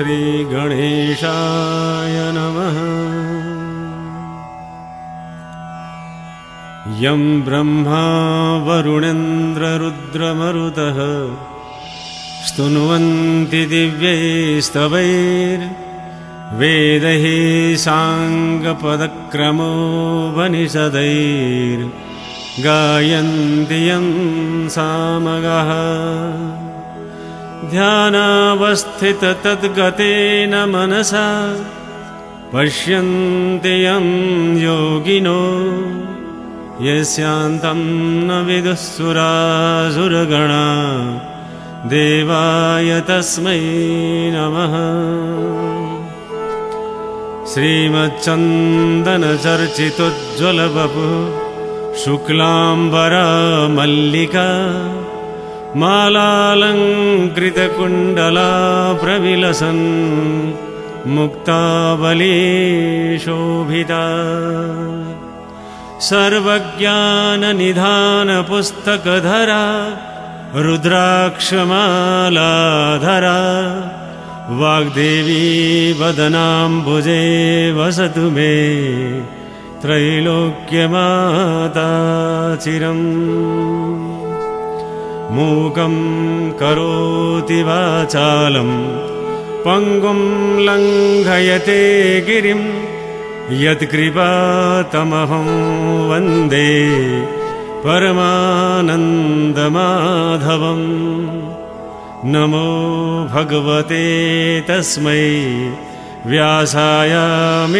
श्रीगणेशाय नमः। यं ब्रह्मा वरुणेन्द्ररुद्रमरुतः स्तुन्वन्ति दिव्यैस्तवैर्वेदैः साङ्गपदक्रमोपनिषदैर्गायन्ति यं सामगः ध्यानावस्थिततद्गतेन मनसा पश्यन्ति यं योगिनो यस्यान्तं न विदुःसुरासुरगणा देवाय तस्मै नमः। श्रीमच्चन्दनचर्चितोज्ज्वलवपु शुक्लाम्बरा मल्लिका मालालङ्कृतकुण्डला प्रविलसन् शोभिता सर्वज्ञाननिधानपुस्तकधरा रुद्राक्षमालाधरा वाग्देवी वदनाम्बुजे वसतु मे त्रैलोक्यमाता चिरम् मूकं करोति वाचालं पङ्गुं लङ्घयते गिरिं यत्कृपातमहं वन्दे परमानन्दमाधवम्। नमो भगवते तस्मै व्यासायामिततेजसे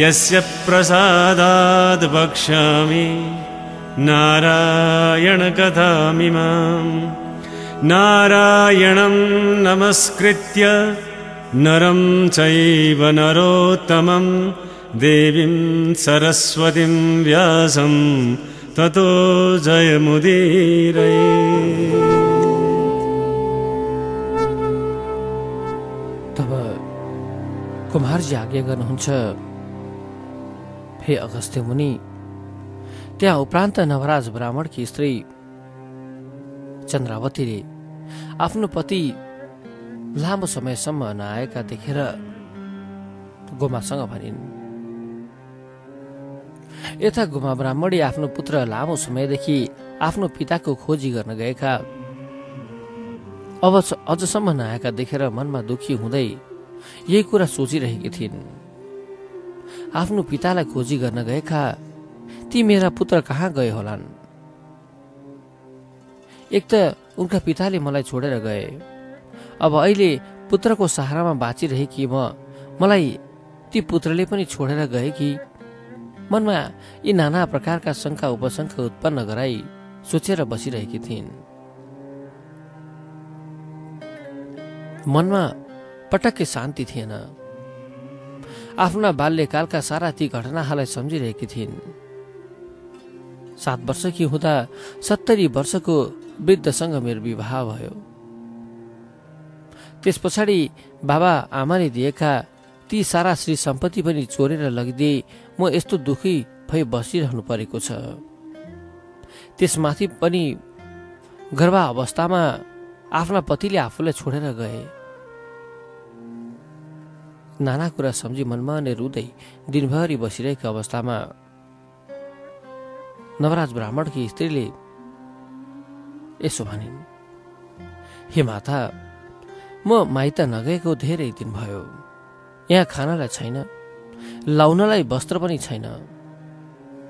यस्य प्रसादाद् वक्ष्यामि नारायणकथामिमाम् नारायणं नमस्कृत्य नरं चैव नरोत्तमं। देवीं सरस्वतीं व्यासं ततो जयमुदीरये। तब कुमारजी आज्ञा गर्नुहुन्छ हे अगस्त्य मुनि त्यहाँ उपरान्त नवराज ब्राह्मणकी स्त्री चन्द्रावतीले आफ्नो पति लामो समयसम्म नआएका देखेर गोमासँग भनिन्। यता गोमा ब्राह्मणी आफ्नो पुत्र लामो समयदेखि आफ्नो पिताको खोजी गर्न गएका अब अझसम्म नआएका देखेर मनमा दुखी हुँदै यही कुरा सोचिरहेकी थिइन्। आफ्नो पितालाई खोजी गर्न गएका ती मेरा पुत्र कहाँ गए होलान्? एक त उनका पिताले मलाई छोडेर गए। अब अहिले पुत्रको सहारामा बाँचिरहेकी म मलाई ती पुत्रले पनि छोडेर गए कि? मनमा यी नाना प्रकारका शङ्का उपशङ्का उत्पन्न गराई सोचेर बसिरहेकी थिइन्। मनमा पटक्कै शान्ति थिएन। आफ्ना बाल्यकालका सारा ती घटनाहरूलाई सम्झिरहेकी थिइन्। सात वर्षकी हुँदा सत्तरी वर्षको वृद्धसँग मेरो विवाह भयो। त्यस पछाडि बाबा आमाले दिएका ती सारा श्री सम्पत्ति पनि चोरेर लगिदिए म यस्तो दुखी भई बसिरहनु परेको छ। त्यसमाथि पनि गर्भा अवस्थामा आफ्ना पतिले आफूलाई छोडेर गए। नाना कुरा सम्झी मनमा नै रुँदै दिनभरि बसिरहेको अवस्थामा नवराज ब्राह्मणकी स्त्रीले यसो भनिन् हे माता म माइत नगएको धेरै दिन भयो। यहाँ खानालाई छैन लाउनलाई वस्त्र पनि छैन।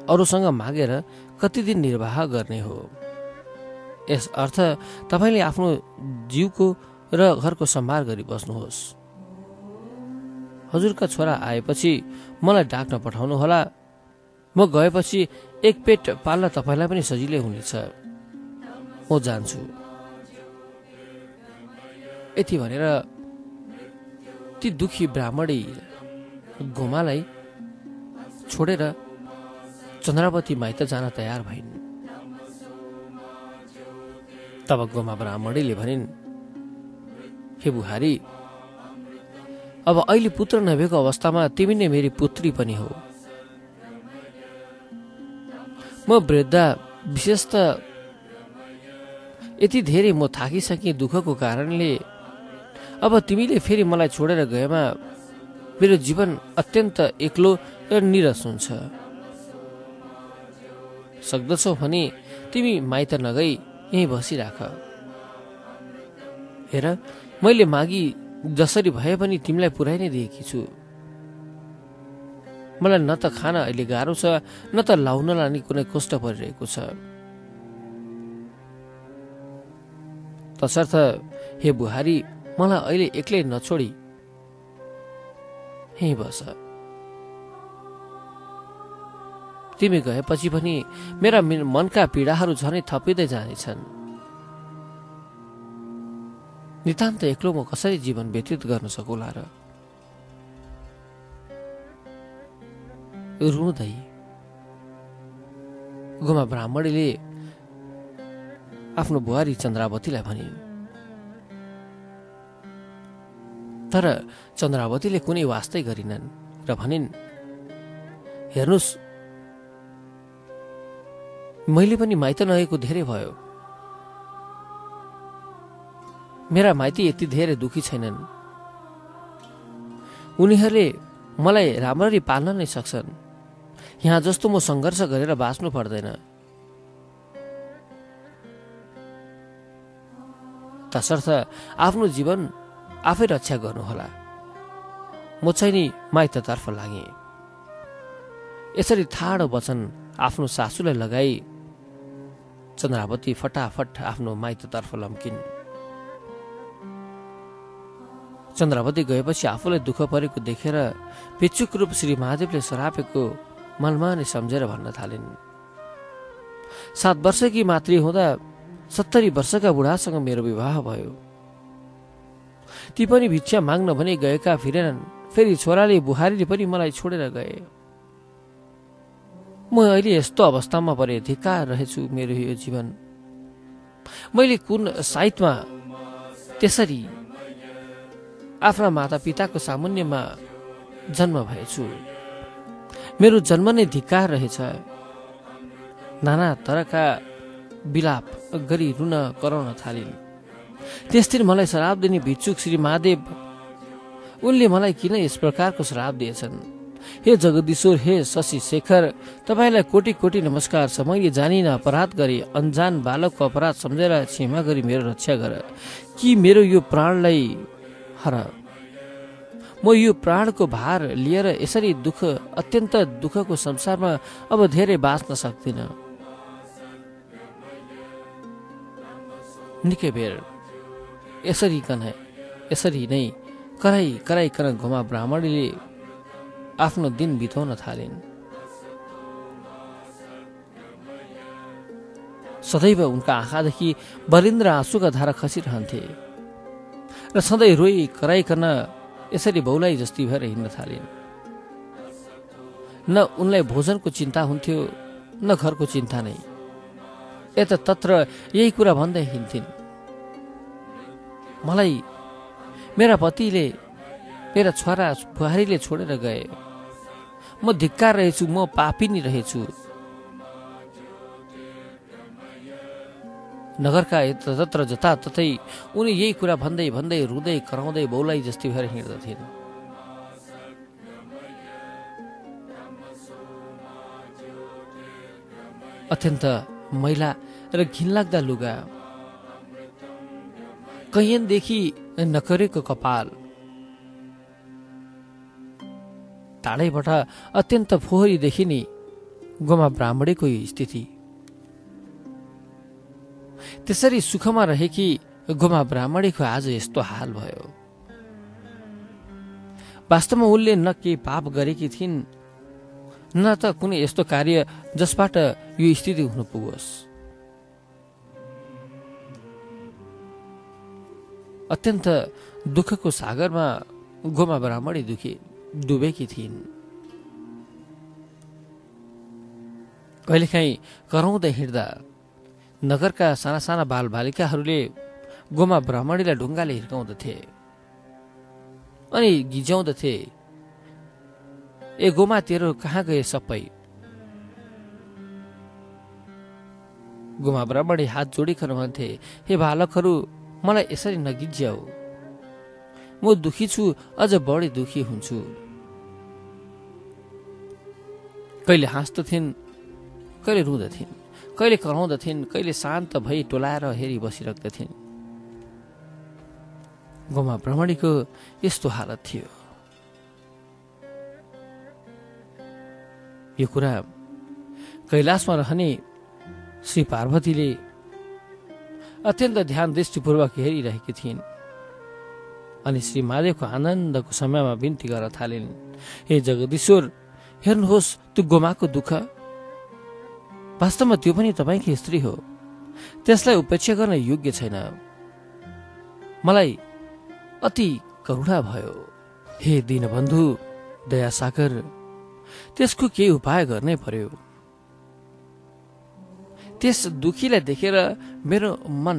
अरूसँग मागेर कति दिन निर्वाह गर्ने हो। यस अर्थ तपाईँले आफ्नो जिउको र घरको सम्हार गरी बस्नुहोस्। हजुरका छोरा आएपछि मलाई डाक्न पठाउनुहोला। म गएपछि एक पेट पाल्न तपाईँलाई पनि सजिलै हुनेछ। म जान्छु। यति भनेर ती दुखी ब्राह्मणी गोमालाई छोडेर चन्द्रावती माइत जान तयार भइन्। तब गोमा ब्राह्मणीले भनिन् हे बुहारी अब अहिले पुत्र नभएको अवस्थामा तिमी नै मेरी पुत्री पनि हो। म वृद्धा विशेष त यति धेरै म थाकिसकेँ दुःखको कारणले अब तिमीले फेरि मलाई छोडेर गएमा मेरो जीवन अत्यन्त एक्लो र निरस हुन्छ। सक्दछौ भने तिमी माइत नगई यहीँ बसिराख। हेर मैले मागी जसरी भए पनि तिमीलाई पुऱ्याइ नै दिएकी छु। मलाई न त खान अहिले गाह्रो छ न त लाउनलाई नि कुनै कष्ट परिरहेको छ। तसर्थ हे बुहारी मलाई अहिले एक्लै नछोडी। यहीँ बस। तिमी गएपछि पनि मेरा मनका पीडाहरू झनै थपिँदै जानेछन्। नितान्त एक्लो म कसरी जीवन व्यतीत गर्न सकुला र? रुँदै गुमा ब्राह्मणीले आफ्नो बुहारी चन्द्रावतीलाई भनिन् तर चन्द्रावतीले कुनै वास्तै गरिनन् र भनिन् हेर्नुहोस् मैले पनि माइत नगएको धेरै भयो। मेरा माइती यति धेरै दुखी छैनन्। उनीहरूले मलाई राम्ररी पाल्न नै सक्छन्। यहाँ जस्तो म सङ्घर्ष गरेर बाँच्नु पर्दैन। तसर्थ आफ्नो जीवन आफै रक्षा गर्नुहोला। म चाहिँ नि माइततर्फ लागेँ। यसरी ठाडो वचन आफ्नो सासूलाई लगाई चन्द्रावती फटाफट आफ्नो माइततर्फ लम्किन्। चन्द्रावती गएपछि आफूलाई दुःख परेको देखेर पिचुक रूप श्री महादेवले सरापेको मनमा नै सम्झेर भन्न थालिन्। सात वर्षकी मातृ हुँदा सत्तरी वर्षका बुढासँग मेरो विवाह भयो। ती पनि भिक्षा माग्न भने गएका फिरेनन् फेरि छोराले बुहारीले पनि मलाई छोडेर गए। म अहिले यस्तो अवस्थामा परे धिक्कार रहेछु मेरो यो जीवन। मैले कुन साइतमा त्यसरी आफ्ना माता पिताको सामुन्यमा जन्म भएछु। मेरो जन्म नै धिक्कार रहेछ। नाना तरका विलाप गरी रुन कराउन थालिन्। त्यस दिन मलाई श्राप दिने भिक्षुक श्री महादेव उनले मलाई किन यस प्रकारको श्राप दिएछन्? हे जगदीश्वर हे शशि शेखर तपाईँलाई कोटी कोटी नमस्कार छ मैले जानिन अपराध गरे अन्जान बालकको अपराध सम्झेर क्षमा गरी मेरो रक्षा गर। कि मेरो यो प्राणलाई हर म यो प्राणको भार लिएर यसरी दुःख अत्यन्त दुःखको संसारमा अब धेरै बाँच्न सक्दिनँ। निकै बेर यसरी कन यसरी नै कराई कराइकन घुमा ब्राह्मणीले आफ्नो दिन बिताउन थालिन्। सदैव उनका आँखादेखि बलिन्द्र आँसुका धारा खसिरहन्थे। र सधैँ रोई कराइकन यसरी बौलाई जस्ती भएर हिँड्न थालिन्। न उनलाई भोजनको चिन्ता हुन्थ्यो न घरको चिन्ता नै। यता तत्र यही कुरा भन्दै हिँड्थिन्। मलाई मेरा पतिले मेरा छोरा बुहारीले छोडेर गए। म धिक्कार रहेछु म पापिनी रहेछु। नगरका यत्र जताततै उनी यही कुरा भन्दै भन्दै रुँदै कराउँदै बौलाई जस्तै भएर हिँड्दथिन्। अत्यन्त मैला र घिनलाग्दा लुगा। कैयनदेखि नकरेको कपाल। टाढैबाट अत्यन्त फोहोरी देखिने गोमा ब्राह्मणीको स्थिति। त्यसरी सुखमा रहेकी गोमा ब्राह्मणीको आज यस्तो हाल भयो। वास्तवमा उनले न केही पाप गरेकी थिइन् न त कुनै यस्तो कार्य जसबाट यो स्थिति हुन पुगोस्। अत्यन्त दुःखको सागरमा गोमा ब्राह्मणी दुखी डुबेकी थिइन्। कहिलेकाहीँ कराउँदै हिँड्दा नगरका साना साना बालबालिकाहरूले गोमा ब्राह्मणीलाई ढुङ्गाले हिर्काउँदथे अनि गिज्याउँदथे ए गोमा तेरो कहाँ गए सबै? गोमा ब्राह्मणी हात जोडिकन भन्थे हे बालकहरू मलाई यसरी नगिज्याऊ म दुखी छु अझ बढी दुखी हुन्छु। कहिले हाँस्दथिन् कहिले रुँदथिन्। कहिले कराउँदथिन् कहिले शान्त भई टोलाएर हेरी बसिराख्दथिन् गोमा भ्रमणीको यस्तो हालत थियो। यो कुरा कैलाशमा रहने श्री पार्वतीले अत्यन्त ध्यान दृष्टिपूर्वक हेरिरहेकी थिइन् अनि श्री महादेवको आनन्दको समयमा बिन्ती गर्न थालिन्। हे जगदीश्वर हेर्नुहोस् त्यो गोमाको दुःख वास्तवमा त्यो पनि तपाईँकी स्त्री हो। त्यसलाई उपेक्षा गर्न योग्य छैन। मलाई अति करुणा भयो। हे दीनबन्धु दयासागर त्यसको केही उपाय गर्नै पर्यो। त्यस दुखीलाई देखेर मेरो मन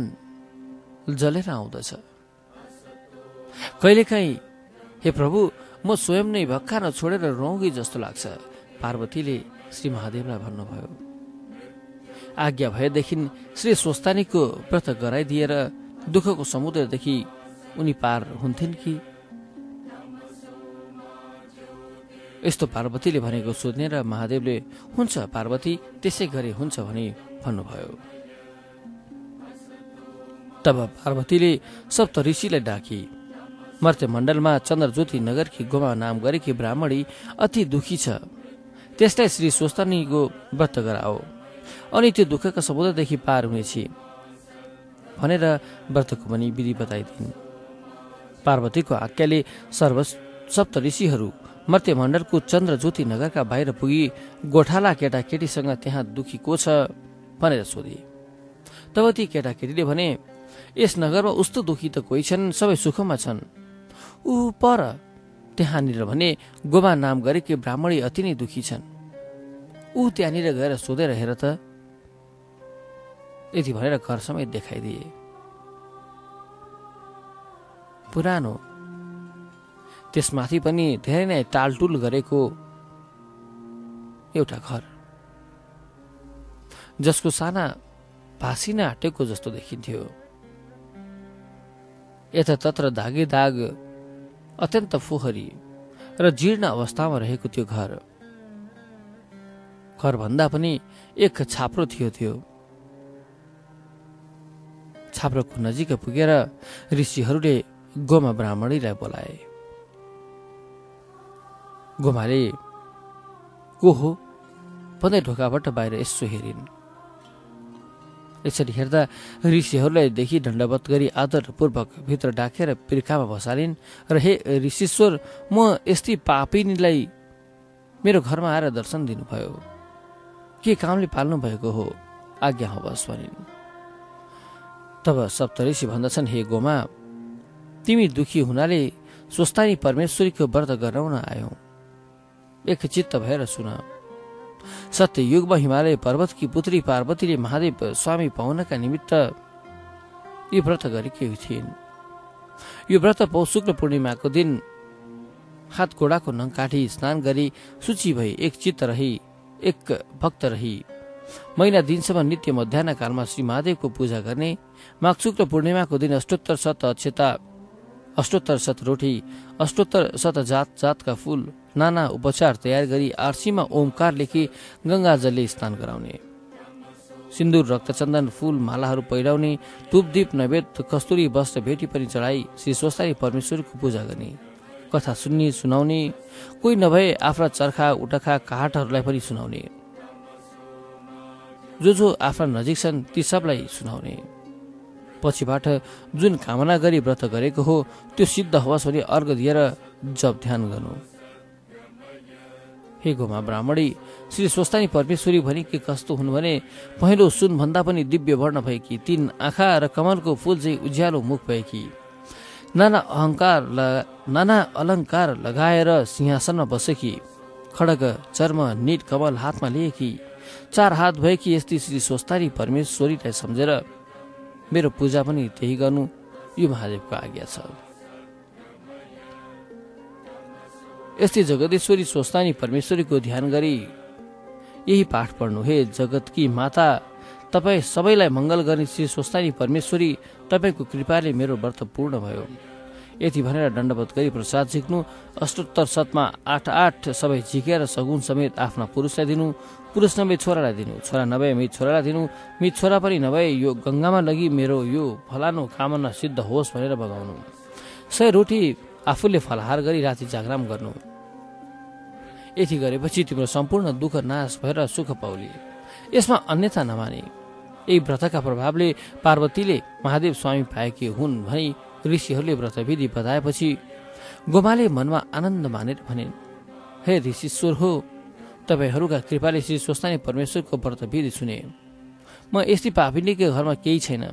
जलेर आउँदछ। कहिलेकाहीँ हे प्रभु म स्वयं नै भक्का छोडेर रौँगी जस्तो लाग्छ पार्वतीले श्री महादेवलाई भन्नुभयो। आज्ञा भएदेखि श्री स्वस्तानीको व्रत गराइदिएर दुःखको समुद्रदेखि उनी पार हुन्थिन् कि? यस्तो पार्वतीले भनेको सोध्ने र महादेवले हुन्छ पार्वती त्यसै गरी हुन्छ भनी भन्नुभयो। तब पार्वतीले सप्त ऋषिलाई डाकी मर्त्य मण्डलमा चन्द्रज्योति नगरकी गोमा नाम गरेकी ब्राह्मणी अति दुखी छ। त्यसलाई श्री स्वस्तानीको व्रत गराओ। अनि त्यो दुःखका समुद्रदेखि पार हुनेछ भनेर व्रतको पनि विधि बताइदिन्। पार्वतीको आज्ञाले सर्व सप्त ऋषिहरू मर्त्यमण्डलको चन्द्र ज्योति नगरका बाहिर पुगी गोठाला केटाकेटीसँग त्यहाँ दुखी को छ भनेर सोधे। तब ती केटाकेटीले भने यस नगरमा उस्तो दुखी त कोही छन्? सबै सुखमा छन्। ऊ पर त्यहाँनिर भने गोमा नाम गरेकी ब्राह्मणी अति नै दुखी छन्। ऊ त्यहाँनिर गएर सोधेर हेर त। यति भनेर घर समेत देखाइदिए। पुरानो। त्यसमाथि पनि धेरै नै टालटुल गरेको एउटा घर। जसको साना भासिना आँटेको जस्तो देखिन्थ्यो। यतातत्र दागे दाग अत्यन्त फोहरी र जीर्ण अवस्थामा रहेको त्यो घर। घरभन्दा पनि एक छाप्रो थियो त्यो। छाप्रोको नजिक पुगेर ऋषिहरूले गोमा ब्राह्मणीलाई बोलाए। गोमाले को हो? भन्दै ढोकाबाट बाहिर यसो हेरिन्। यसरी हेर्दा ऋषिहरूलाई देखि दण्डवत गरी आदरपूर्वक भित्र डाकेर पिर्खामा बसालिन् र हे ऋषिश्वर म यस्तै पापिनीलाई मेरो घरमा आएर दर्शन दिनुभयो। के कामले पाल्नु भएको हो? आज्ञा होस् भनिन्। तब सप्तऋषि भन्दछन् हे गोमा तिमी दुखी हुनाले स्वस्थानी परमेश्वरीको व्रत गराउन आयौ। एक चित्त भएर सुन। सत्य युगमा हिमालय पर्वतकी पुत्री पार्वतीले महादेव स्वामी पाउनका निमित्त यो व्रत गरेकी थिइन्। यो व्रत पौ शुक्ल पूर्णिमाको दिन हात घोडाको नङ काटी स्नान गरी सूची भई एक चित्त रही एक भक्त रही। महिना दिनसम्म नित्य मध्याह कालमा श्री महादेवको पूजा गर्ने माघ शुक्ल पूर्णिमाको दिन अष्टोत्तर शत अक्षता अष्टोत्तर शत रोटी अष्टोत्तर शत जात जातका फूल नाना उपचार तयार गरी आरसीमा ओमकार लेखी गङ्गाजलले स्नान गराउने। सिन्दुर रक्तचन्दन फूल मालाहरू पहिराउने तुपदीप नैवेद कस्तुरी वस्त्र भेटी पनि चढाई श्री स्वस्तारी परमेश्वरको पूजा गर्ने। कथा सुन्ने सुनाउने कोही नभए आफ्ना चर्खा उटखा काठहरूलाई पनि सुनाउने। जो जो आफ्ना नजिक छन् ती सबलाई सुनाउने। पछिबाट जुन कामना गरी व्रत गरेको हो त्यो सिद्ध होस् भने अर्घ दिएर जप ध्यान गर्नु। हे गोमा ब्राह्मणी श्री स्वस्तानी परमेश्वरी भने के कस्तो हुन् भने पहिलो सुन भन्दा पनि दिव्य वर्ण भएकी तीन आँखा र कमलको फुल चाहिँ उज्यालो मुख भएकी। नाना अहङ्कार नाना अलङ्कार लगाएर सिंहासनमा बसेकी। खडग चर्म निट कमल हातमा लिएकी। चार हात भएकी यस्तै श्री स्वस्तानी परमेश्वरीलाई सम्झेर मेरो पूजा पनि त्यही गर्नु यो महादेवको आज्ञा छ। यस्तै जगदेश्वरी स्वस्थानी परमेश्वरीको ध्यान गरी यही पाठ पढ्नु। हे जगतकी माता तपाईँ सबैलाई मङ्गल गर्ने श्री स्वस्थानी परमेश्वरी तपाईँको कृपाले मेरो व्रत पूर्ण भयो। यति भनेर दण्डवत गरी प्रसाद झिक्नु अष्टोत्तर सतमा आठ आठ सबै झिकेर सगुन समेत आफ्ना पुरुषलाई दिनु पुरुष नभए छोरालाई दिनु छोरा नभए मित छोरालाई दिनु मित छोरा पनि नभए यो गङ्गामा लगी मेरो यो फलानु कामना सिद्ध होस् भनेर बगाउनु सय रोटी आफूले फलहार गरी राति जागराम गर्नु। यति गरेपछि तिम्रो सम्पूर्ण दुःख नाश भएर सुख पाउली। यसमा अन्यथा नमाने। यही व्रतका प्रभावले पार्वतीले महादेव स्वामी पाएकी हुन् भनी ऋषिहरूले व्रतविधि बताएपछि गोमाले मनमा आनन्द मानेर भनिन् हे ऋषिश्वर हो तपाईँहरूका कृपाले श्री स्वस्तानी परमेश्वरको व्रतविधि सुने। म यस्तै पापिनीको घरमा केही छैन।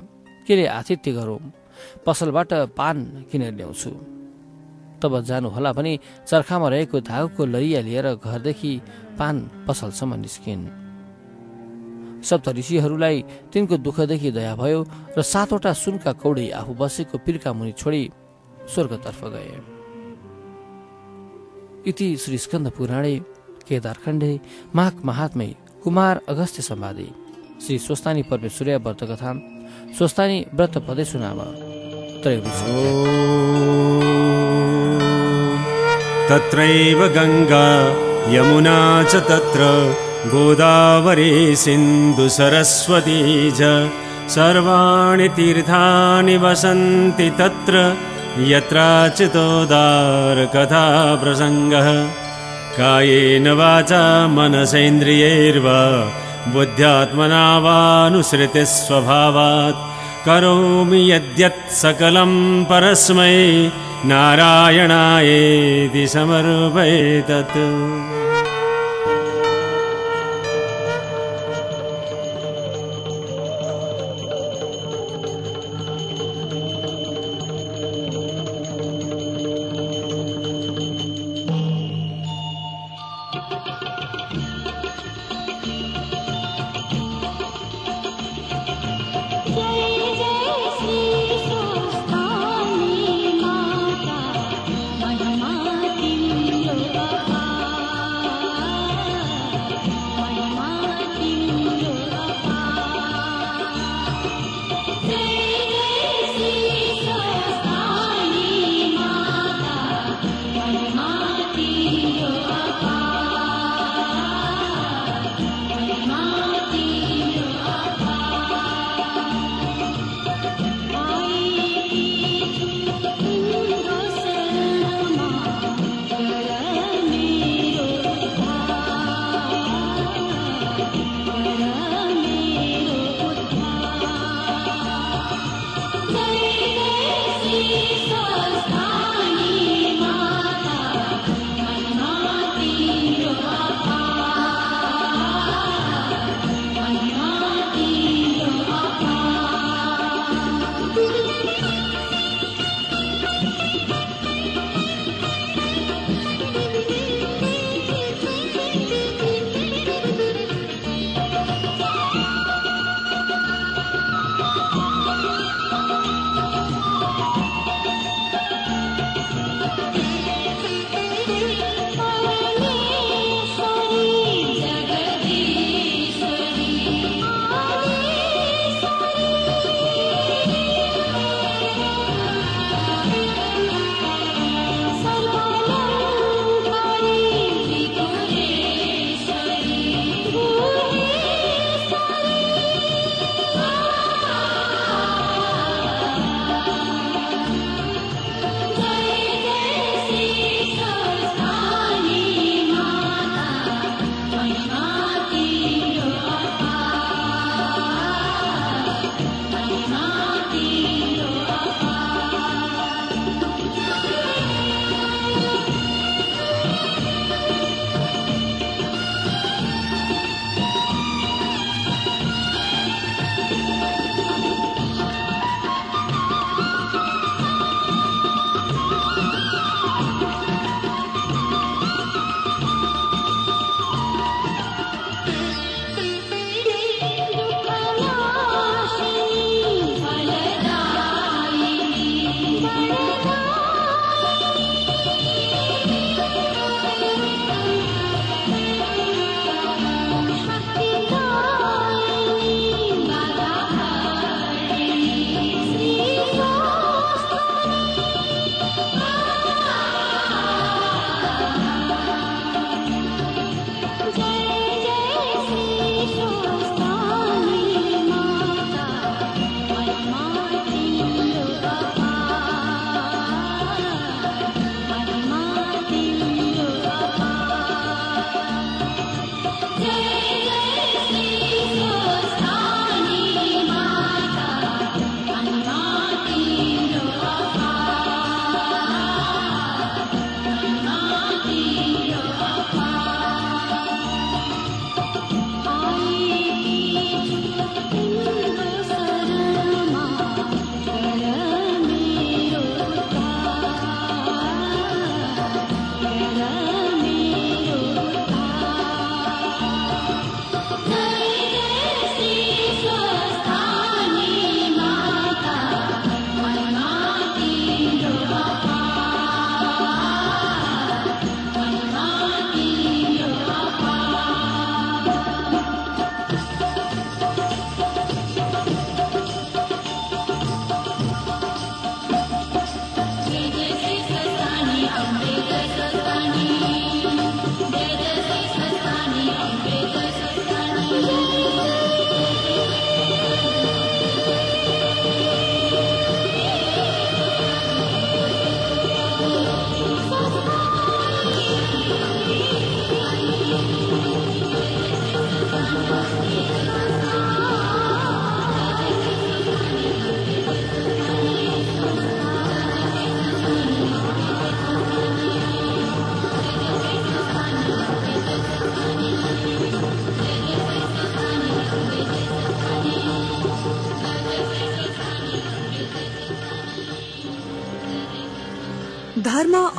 केले आतिथ्य गरौँ। पसलबाट पान किनेर ल्याउँछु? तब जानुहोला भने चर्खामा रहेको धागोको लरिया लिएर घरदेखि पान पसलसम्म निस्किन्। सप्त ऋषिहरूलाई तिनको दुःखदेखि दया भयो र सातवटा सुनका कौडी आफू बसेको पिर्का मुनि छोडी स्वर्गतर्फ गए। इति श्री स्कन्द पुराणे केदारखण्डे माघ महात्मै, कुमार अगस्त्य सम्वादे श्री स्वस्तानी परमेश्वर्य व्रत कथा स्वस्तानी व्रत पदेशु नाम तत्रैव गङ्गा यमुना च तत्र, गोदावरी सिन्धु सरस्वती च। सर्वाणि तीर्थानि वसन्ति तत्र यत्राचितोदारकथा प्रसङ्गः। कायेन वाचा मनसेन्द्रियैर्वा बुद्ध्यात्मना वानुसृतिस्वभावात् करोमि यद्यत् सकलं परस्मै नारायणायेति समर्पयेतत्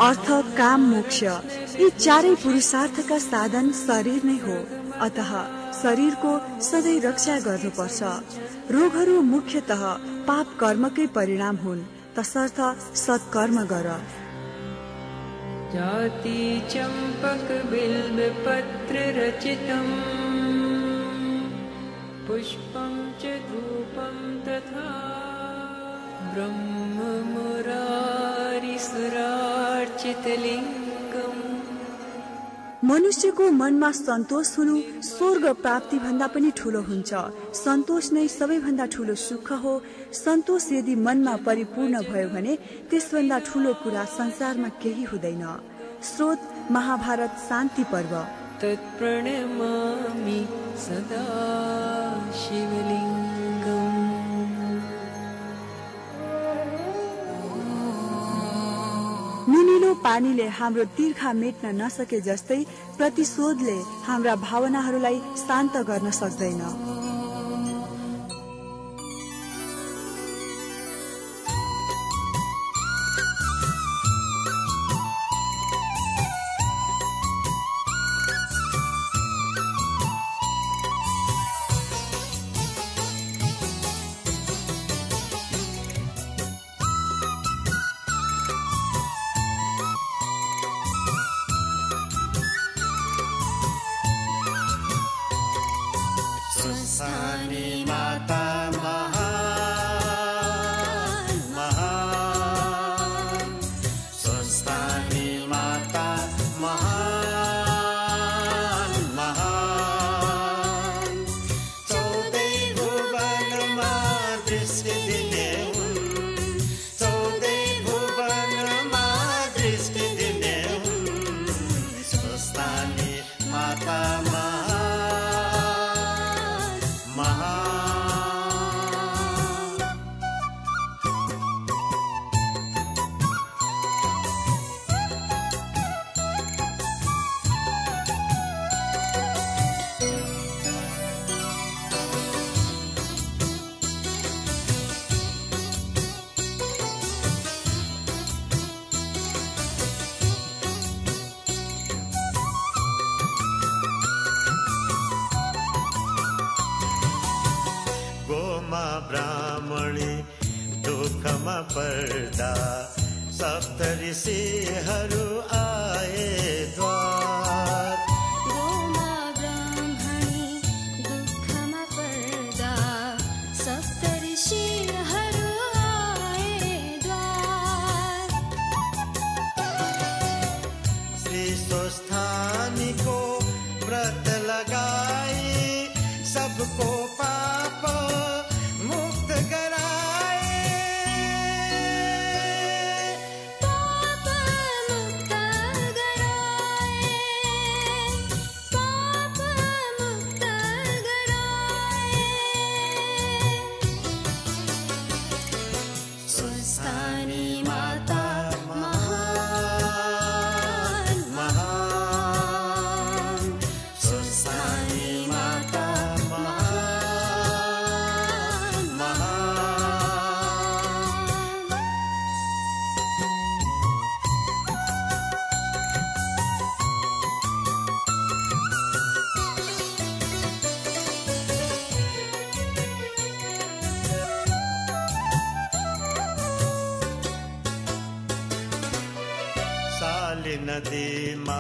अर्थ, काम, मोक्ष, यी चारै पुरुषार्थका साधन शरीर नै हो। अतः शरीरको सधैँ रक्षा गर्नुपर्छ। रोगहरू मुख्यत पाप कर्मकै परिणाम हुन्। तसर्थ सत्कर्म गर। जाति चम्पक बिल्बपत्र रचितम्। पुष्पं च धूपं तथा ब्रह्ममुरारिसुरार्चितलिङ्गम् मनुष्यको मनमा सन्तोष हुनु स्वर्ग प्राप्ति भन्दा पनि ठुलो हुन्छ। सन्तोष नै सबैभन्दा ठुलो सुख हो। सन्तोष यदि मनमा परिपूर्ण भयो भने त्यसभन्दा ठुलो कुरा संसारमा केही हुँदैन। स्रोत महाभारत शान्ति पर्व। तत्प्रणमामि सदा शिवलिङ्गम् नुनिलो पानीले हाम्रो तिर्खा मेट्न नसके जस्तै प्रतिशोधले हाम्रा भावनाहरूलाई शान्त गर्न सक्दैन। दे मा